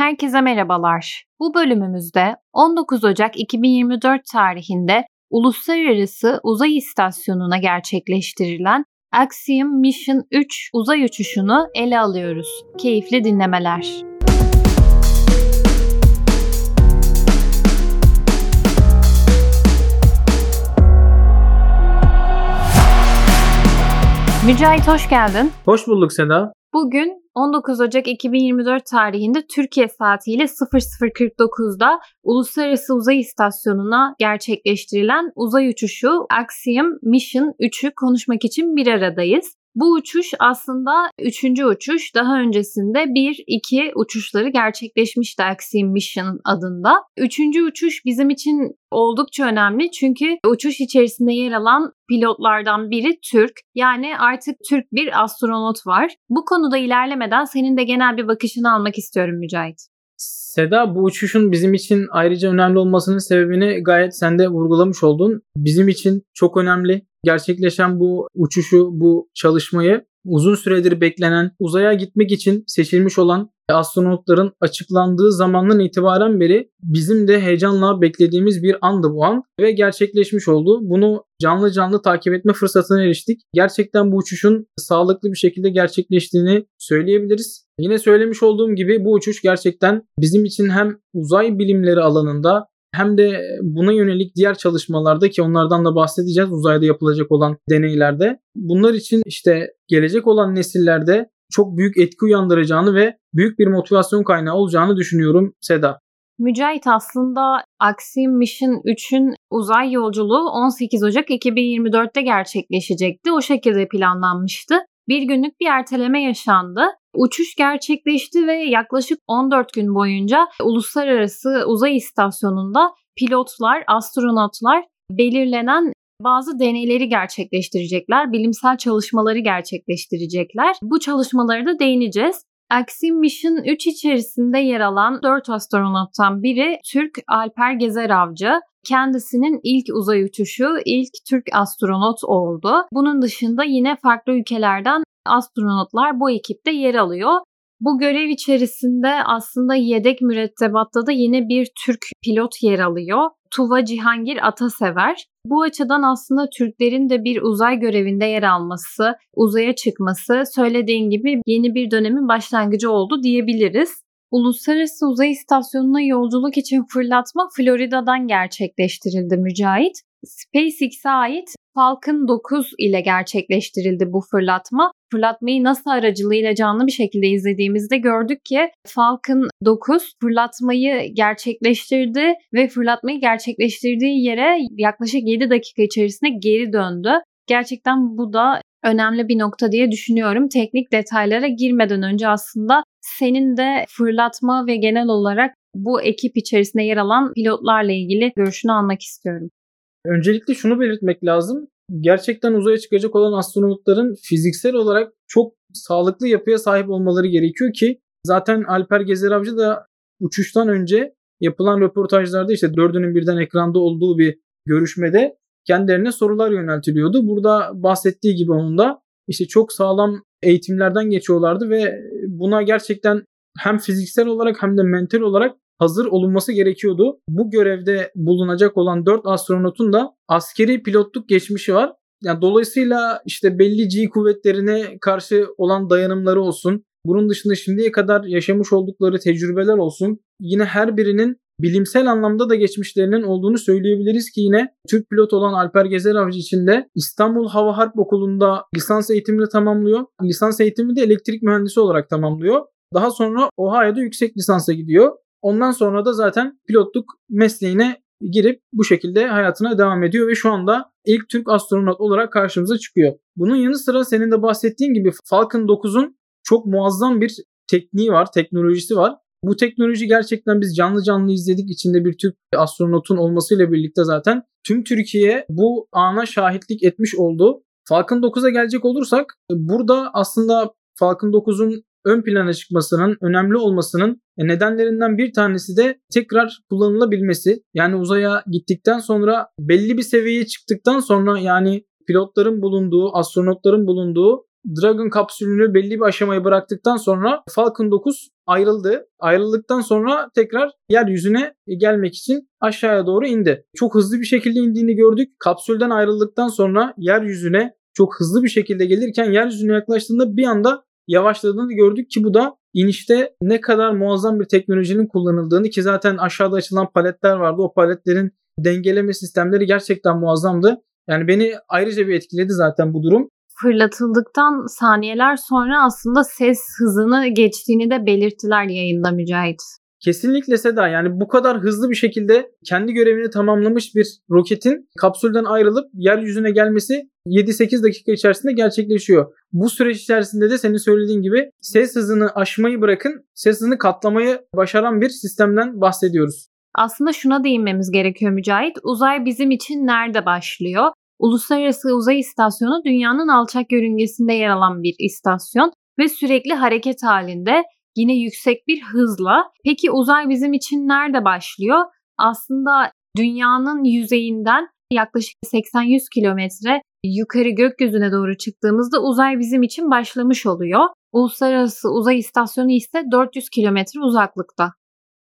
Herkese merhabalar. Bu bölümümüzde 19 Ocak 2024 tarihinde Uluslararası Uzay İstasyonu'na gerçekleştirilen Axiom Mission 3 uzay uçuşunu ele alıyoruz. Keyifli dinlemeler. Mücahit hoş geldin. Hoş bulduk Seda. Bugün 19 Ocak 2024 tarihinde Türkiye saatiyle 00.49'da Uluslararası Uzay İstasyonu'na gerçekleştirilen uzay uçuşu Axiom Mission 3'ü konuşmak için bir aradayız. Bu uçuş aslında üçüncü uçuş. Daha öncesinde bir, iki uçuşları gerçekleşmişti Axiom Mission adında. Üçüncü uçuş bizim için oldukça önemli çünkü uçuş içerisinde yer alan pilotlardan biri Türk. Yani artık Türk bir astronot var. Bu konuda ilerlemeden senin de genel bir bakışını almak istiyorum Mücahit. Seda bu uçuşun bizim için ayrıca önemli olmasının sebebini gayet sen de vurgulamış oldun. Bizim için çok önemli gerçekleşen bu uçuşu, bu çalışmayı uzun süredir beklenen uzaya gitmek için seçilmiş olan astronotların açıklandığı zamandan itibaren beri bizim de heyecanla beklediğimiz bir andı bu an ve gerçekleşmiş oldu. Bunu canlı canlı takip etme fırsatına eriştik. Gerçekten bu uçuşun sağlıklı bir şekilde gerçekleştiğini söyleyebiliriz. Yine söylemiş olduğum gibi bu uçuş gerçekten bizim için hem uzay bilimleri alanında hem de buna yönelik diğer çalışmalarda ki onlardan da bahsedeceğiz uzayda yapılacak olan deneylerde. Bunlar için işte gelecek olan nesillerde çok büyük etki uyandıracağını ve büyük bir motivasyon kaynağı olacağını düşünüyorum Seda. Mücahit aslında Axiom Mission 3'ün uzay yolculuğu 18 Ocak 2024'te gerçekleşecekti. O şekilde planlanmıştı. Bir günlük bir erteleme yaşandı. Uçuş gerçekleşti ve yaklaşık 14 gün boyunca Uluslararası Uzay İstasyonu'nda pilotlar, astronotlar belirlenen bazı deneyleri gerçekleştirecekler, bilimsel çalışmaları gerçekleştirecekler. Bu çalışmaları da değineceğiz. Axiom Mission 3 içerisinde yer alan 4 astronottan biri Türk Alper Gezer Avcı. Kendisinin ilk uzay uçuşu, ilk Türk astronot oldu. Bunun dışında yine farklı ülkelerden astronotlar bu ekipte yer alıyor. Bu görev içerisinde aslında yedek mürettebatta da yine bir Türk pilot yer alıyor. Tuva Cihangir Atasever. Bu açıdan aslında Türklerin de bir uzay görevinde yer alması, uzaya çıkması söylediğin gibi yeni bir dönemin başlangıcı oldu diyebiliriz. Uluslararası Uzay İstasyonu'na yolculuk için fırlatma Florida'dan gerçekleştirildi Mücahit. SpaceX'e ait Falcon 9 ile gerçekleştirildi bu fırlatma. Fırlatmayı NASA aracılığıyla canlı bir şekilde izlediğimizde gördük ki Falcon 9 fırlatmayı gerçekleştirdi ve fırlatmayı gerçekleştirdiği yere yaklaşık 7 dakika içerisinde geri döndü. Gerçekten bu da önemli bir nokta diye düşünüyorum. Teknik detaylara girmeden önce aslında senin de fırlatma ve genel olarak bu ekip içerisinde yer alan pilotlarla ilgili görüşünü almak istiyorum. Öncelikle şunu belirtmek lazım. Gerçekten uzaya çıkacak olan astronotların fiziksel olarak çok sağlıklı yapıya sahip olmaları gerekiyor ki zaten Alper Gezer Avcı da uçuştan önce yapılan röportajlarda işte dördünün birden ekranda olduğu bir görüşmede kendilerine sorular yöneltiliyordu. Burada bahsettiği gibi onun da işte çok sağlam eğitimlerden geçiyorlardı ve buna gerçekten hem fiziksel olarak hem de mental olarak hazır olunması gerekiyordu. Bu görevde bulunacak olan 4 astronotun da askeri pilotluk geçmişi var. Yani dolayısıyla işte belli G kuvvetlerine karşı olan dayanımları olsun. Bunun dışında şimdiye kadar yaşamış oldukları tecrübeler olsun. Yine her birinin bilimsel anlamda da geçmişlerinin olduğunu söyleyebiliriz ki yine Türk pilot olan Alper Gezer Avcı için de İstanbul Hava Harp Okulu'nda lisans eğitimini tamamlıyor. Lisans eğitimi de elektrik mühendisi olarak tamamlıyor. Daha sonra Ohio'da yüksek lisansa gidiyor. Ondan sonra da zaten pilotluk mesleğine girip bu şekilde hayatına devam ediyor ve şu anda ilk Türk astronot olarak karşımıza çıkıyor. Bunun yanı sıra senin de bahsettiğin gibi Falcon 9'un çok muazzam bir tekniği var, teknolojisi var. Bu teknoloji gerçekten biz canlı canlı izledik. İçinde bir Türk astronotun olmasıyla birlikte zaten tüm Türkiye bu ana şahitlik etmiş oldu. Falcon 9'a gelecek olursak burada aslında Falcon 9'un ön plana çıkmasının, önemli olmasının nedenlerinden bir tanesi de tekrar kullanılabilmesi. Yani uzaya gittikten sonra belli bir seviyeye çıktıktan sonra yani pilotların bulunduğu, astronotların bulunduğu Dragon kapsülünü belli bir aşamayı bıraktıktan sonra Falcon 9 ayrıldı. Ayrıldıktan sonra tekrar yeryüzüne gelmek için aşağıya doğru indi. Çok hızlı bir şekilde indiğini gördük. Kapsülden ayrıldıktan sonra yeryüzüne çok hızlı bir şekilde gelirken yeryüzüne yaklaştığında bir anda yavaşladığını gördük ki bu da inişte ne kadar muazzam bir teknolojinin kullanıldığını ki zaten aşağıda açılan paletler vardı. O paletlerin dengeleme sistemleri gerçekten muazzamdı. Yani beni ayrıca bir etkiledi zaten bu durum. Fırlatıldıktan saniyeler sonra aslında ses hızını geçtiğini de belirttiler yayında Mücahit. Kesinlikle Seda yani bu kadar hızlı bir şekilde kendi görevini tamamlamış bir roketin kapsülden ayrılıp yeryüzüne gelmesi 7-8 dakika içerisinde gerçekleşiyor. Bu süreç içerisinde de senin söylediğin gibi ses hızını aşmayı bırakın ses hızını katlamayı başaran bir sistemden bahsediyoruz. Aslında şuna değinmemiz gerekiyor Mücahit. Uzay bizim için nerede başlıyor? Uluslararası Uzay İstasyonu dünyanın alçak yörüngesinde yer alan bir istasyon ve sürekli hareket halinde yine yüksek bir hızla. Peki uzay bizim için nerede başlıyor? Aslında dünyanın yüzeyinden yaklaşık 80-100 kilometre yukarı gökyüzüne doğru çıktığımızda uzay bizim için başlamış oluyor. Uluslararası Uzay İstasyonu ise 400 kilometre uzaklıkta.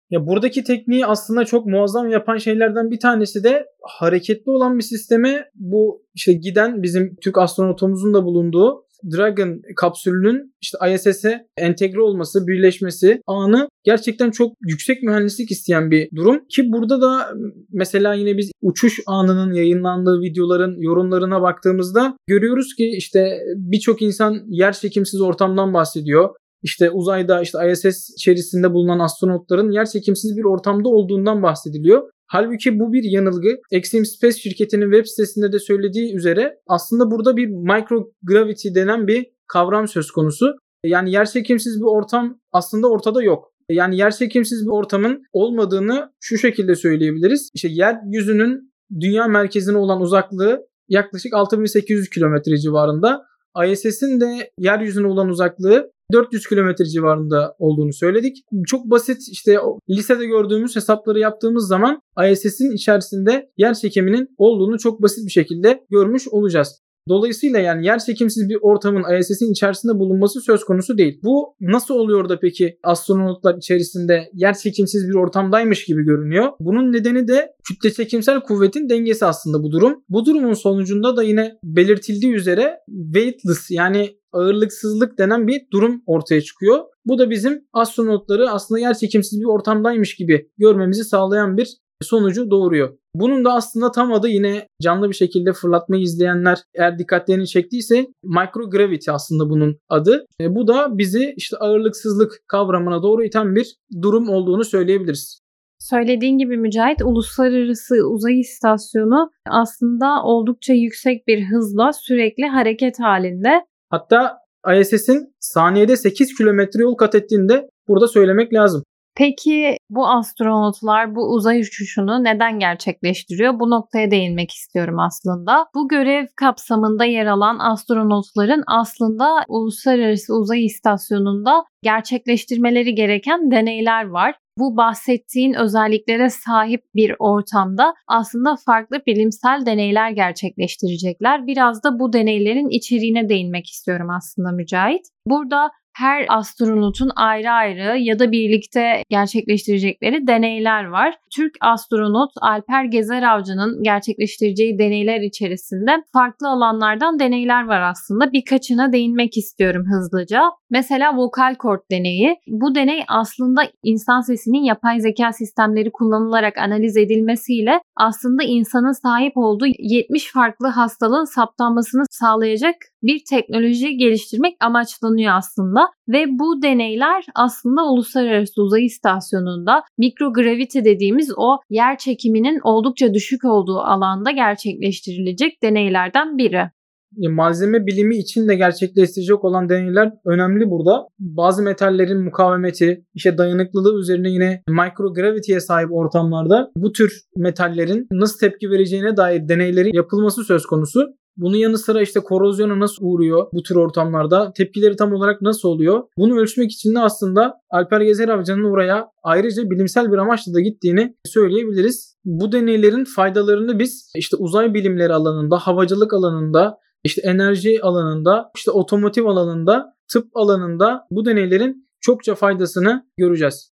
Ya buradaki tekniği aslında çok muazzam yapan şeylerden bir tanesi de hareketli olan bir sisteme bu işte giden bizim Türk astronotumuzun da bulunduğu Dragon kapsülünün işte ISS'e entegre olması, birleşmesi anı gerçekten çok yüksek mühendislik isteyen bir durum. Ki burada da mesela yine biz uçuş anının yayınlandığı videoların yorumlarına baktığımızda görüyoruz ki işte birçok insan yer çekimsiz ortamdan bahsediyor işte uzayda işte ISS içerisinde bulunan astronotların yer çekimsiz bir ortamda olduğundan bahsediliyor. Halbuki bu bir yanılgı. Extreme Space şirketinin web sitesinde de söylediği üzere aslında burada bir microgravity denen bir kavram söz konusu. Yani yer çekimsiz bir ortam aslında ortada yok. Yani yer çekimsiz bir ortamın olmadığını şu şekilde söyleyebiliriz. İşte yeryüzünün dünya merkezine olan uzaklığı yaklaşık 6800 kilometre civarında. ISS'in de yeryüzüne olan uzaklığı 400 kilometre civarında olduğunu söyledik. Çok basit işte lisede gördüğümüz hesapları yaptığımız zaman ISS'in içerisinde yer çekiminin olduğunu çok basit bir şekilde görmüş olacağız. Dolayısıyla yani yer çekimsiz bir ortamın ISS'in içerisinde bulunması söz konusu değil. Bu nasıl oluyor da peki astronotlar içerisinde yer çekimsiz bir ortamdaymış gibi görünüyor. Bunun nedeni de kütle çekimsel kuvvetin dengesi aslında bu durum. Bu durumun sonucunda da yine belirtildiği üzere weightless yani ağırlıksızlık denen bir durum ortaya çıkıyor. Bu da bizim astronotları aslında yer çekimsiz bir ortamdaymış gibi görmemizi sağlayan bir sonucu doğuruyor. Bunun da aslında tam adı yine canlı bir şekilde fırlatmayı izleyenler eğer dikkatlerini çektiyse microgravity aslında bunun adı. E, bu da bizi işte ağırlıksızlık kavramına doğru iten bir durum olduğunu söyleyebiliriz. Söylediğin gibi Mücahit Uluslararası Uzay İstasyonu aslında oldukça yüksek bir hızla sürekli hareket halinde. Hatta ISS'in saniyede 8 kilometre yol kat ettiğini de burada söylemek lazım. Peki bu astronotlar bu uzay uçuşunu neden gerçekleştiriyor? Bu noktaya değinmek istiyorum aslında. Bu görev kapsamında yer alan astronotların aslında Uluslararası Uzay İstasyonu'nda gerçekleştirmeleri gereken deneyler var. Bu bahsettiğin özelliklere sahip bir ortamda aslında farklı bilimsel deneyler gerçekleştirecekler. Biraz da bu deneylerin içeriğine değinmek istiyorum aslında Mücahit. Burada her astronotun ayrı ayrı ya da birlikte gerçekleştirecekleri deneyler var. Türk astronot Alper Gezer Avcı'nın gerçekleştireceği deneyler içerisinde farklı alanlardan deneyler var aslında. Birkaçına değinmek istiyorum hızlıca. Mesela vokal kort deneyi. Bu deney aslında insan sesinin yapay zeka sistemleri kullanılarak analiz edilmesiyle aslında insanın sahip olduğu 70 farklı hastalığın saptanmasını sağlayacak bir teknoloji geliştirmek amaçlanıyor aslında. Ve bu deneyler aslında Uluslararası Uzay İstasyonu'nda mikrogravity dediğimiz o yer çekiminin oldukça düşük olduğu alanda gerçekleştirilecek deneylerden biri malzeme bilimi için de gerçekleştirecek olan deneyler önemli burada. Bazı metallerin mukavemeti, işte dayanıklılığı üzerine yine microgravity'ye sahip ortamlarda bu tür metallerin nasıl tepki vereceğine dair deneylerin yapılması söz konusu. Bunun yanı sıra işte korozyona nasıl uğruyor bu tür ortamlarda? Tepkileri tam olarak nasıl oluyor? Bunu ölçmek için de aslında Alper Gezer Avcı'nın oraya ayrıca bilimsel bir amaçla da gittiğini söyleyebiliriz. Bu deneylerin faydalarını biz işte uzay bilimleri alanında, havacılık alanında, işte enerji alanında, işte otomotiv alanında, tıp alanında bu deneylerin çokça faydasını göreceğiz.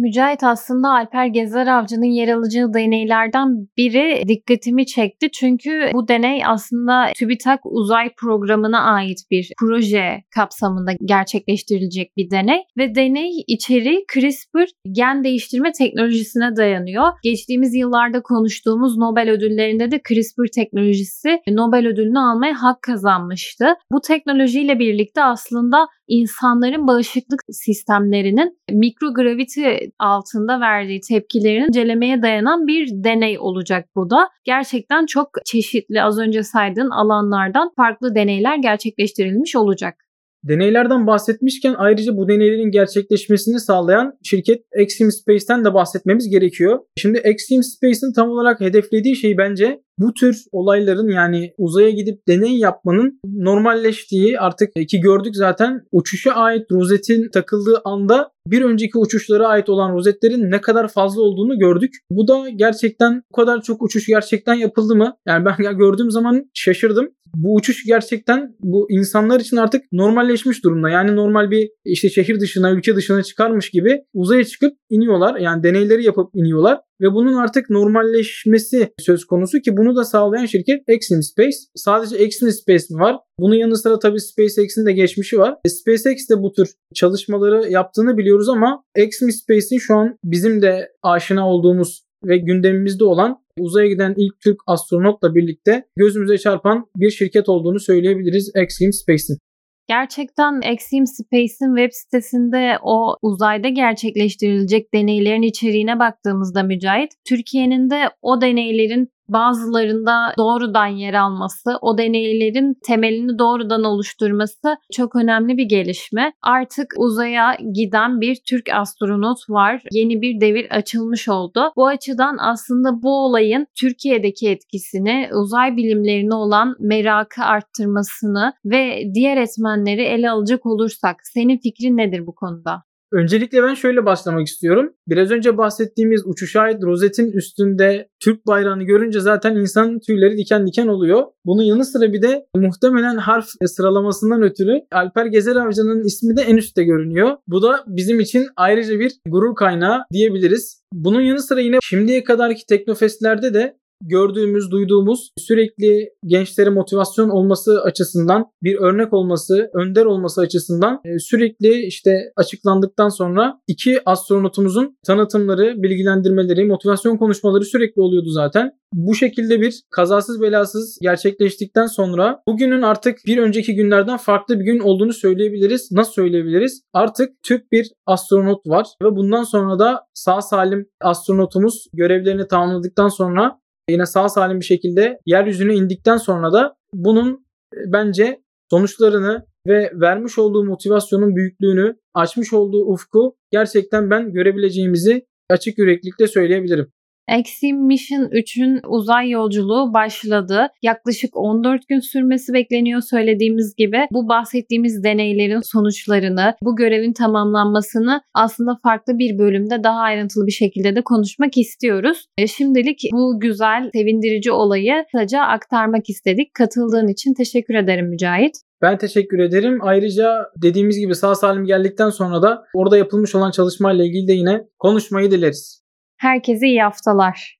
Mücahit aslında Alper Gezer Avcı'nın yer alacağı deneylerden biri dikkatimi çekti. Çünkü bu deney aslında TÜBİTAK uzay programına ait bir proje kapsamında gerçekleştirilecek bir deney. Ve deney içeriği CRISPR gen değiştirme teknolojisine dayanıyor. Geçtiğimiz yıllarda konuştuğumuz Nobel ödüllerinde de CRISPR teknolojisi Nobel ödülünü almaya hak kazanmıştı. Bu teknolojiyle birlikte aslında insanların bağışıklık sistemlerinin mikrograviti altında verdiği tepkilerin incelemeye dayanan bir deney olacak bu da. Gerçekten çok çeşitli az önce saydığın alanlardan farklı deneyler gerçekleştirilmiş olacak. Deneylerden bahsetmişken ayrıca bu deneylerin gerçekleşmesini sağlayan şirket Exim Space'ten de bahsetmemiz gerekiyor. Şimdi Exim Space'in tam olarak hedeflediği şey bence bu tür olayların yani uzaya gidip deney yapmanın normalleştiği artık ki gördük zaten uçuşa ait rozetin takıldığı anda bir önceki uçuşlara ait olan rozetlerin ne kadar fazla olduğunu gördük. Bu da gerçekten bu kadar çok uçuş gerçekten yapıldı mı? Yani ben gördüğüm zaman şaşırdım. Bu uçuş gerçekten bu insanlar için artık normalleşmiş durumda. Yani normal bir işte şehir dışına, ülke dışına çıkarmış gibi uzaya çıkıp iniyorlar. Yani deneyleri yapıp iniyorlar ve bunun artık normalleşmesi söz konusu ki bunu da sağlayan şirket Exim Space. Sadece Exim Space mi var? Bunun yanı sıra tabii SpaceX'in de geçmişi var. SpaceX de bu tür çalışmaları yaptığını biliyoruz ama Exim Space'in şu an bizim de aşina olduğumuz ve gündemimizde olan uzaya giden ilk Türk astronotla birlikte gözümüze çarpan bir şirket olduğunu söyleyebiliriz Exim Space'in. Gerçekten Exim Space'in web sitesinde o uzayda gerçekleştirilecek deneylerin içeriğine baktığımızda Mücahit, Türkiye'nin de o deneylerin bazılarında doğrudan yer alması, o deneylerin temelini doğrudan oluşturması çok önemli bir gelişme. Artık uzaya giden bir Türk astronot var. Yeni bir devir açılmış oldu. Bu açıdan aslında bu olayın Türkiye'deki etkisini, uzay bilimlerine olan merakı arttırmasını ve diğer etmenleri ele alacak olursak senin fikrin nedir bu konuda? Öncelikle ben şöyle başlamak istiyorum. Biraz önce bahsettiğimiz uçuşa ait rozetin üstünde Türk bayrağını görünce zaten insanın tüyleri diken diken oluyor. Bunun yanı sıra bir de muhtemelen harf sıralamasından ötürü Alper Gezer Avcı'nın ismi de en üstte görünüyor. Bu da bizim için ayrıca bir gurur kaynağı diyebiliriz. Bunun yanı sıra yine şimdiye kadarki teknofestlerde de gördüğümüz, duyduğumuz sürekli gençlere motivasyon olması açısından bir örnek olması, önder olması açısından e, sürekli işte açıklandıktan sonra iki astronotumuzun tanıtımları, bilgilendirmeleri, motivasyon konuşmaları sürekli oluyordu zaten. Bu şekilde bir kazasız belasız gerçekleştikten sonra bugünün artık bir önceki günlerden farklı bir gün olduğunu söyleyebiliriz. Nasıl söyleyebiliriz? Artık Türk bir astronot var ve bundan sonra da sağ salim astronotumuz görevlerini tamamladıktan sonra yine sağ salim bir şekilde yeryüzüne indikten sonra da bunun e, bence sonuçlarını ve vermiş olduğu motivasyonun büyüklüğünü, açmış olduğu ufku gerçekten ben görebileceğimizi açık yüreklilikle söyleyebilirim. Exim Mission 3'ün uzay yolculuğu başladı. Yaklaşık 14 gün sürmesi bekleniyor söylediğimiz gibi. Bu bahsettiğimiz deneylerin sonuçlarını, bu görevin tamamlanmasını aslında farklı bir bölümde daha ayrıntılı bir şekilde de konuşmak istiyoruz. E, şimdilik bu güzel, sevindirici olayı kısaca aktarmak istedik. Katıldığın için teşekkür ederim Mücahit. Ben teşekkür ederim. Ayrıca dediğimiz gibi sağ salim geldikten sonra da orada yapılmış olan çalışmayla ilgili de yine konuşmayı dileriz. Herkese iyi haftalar.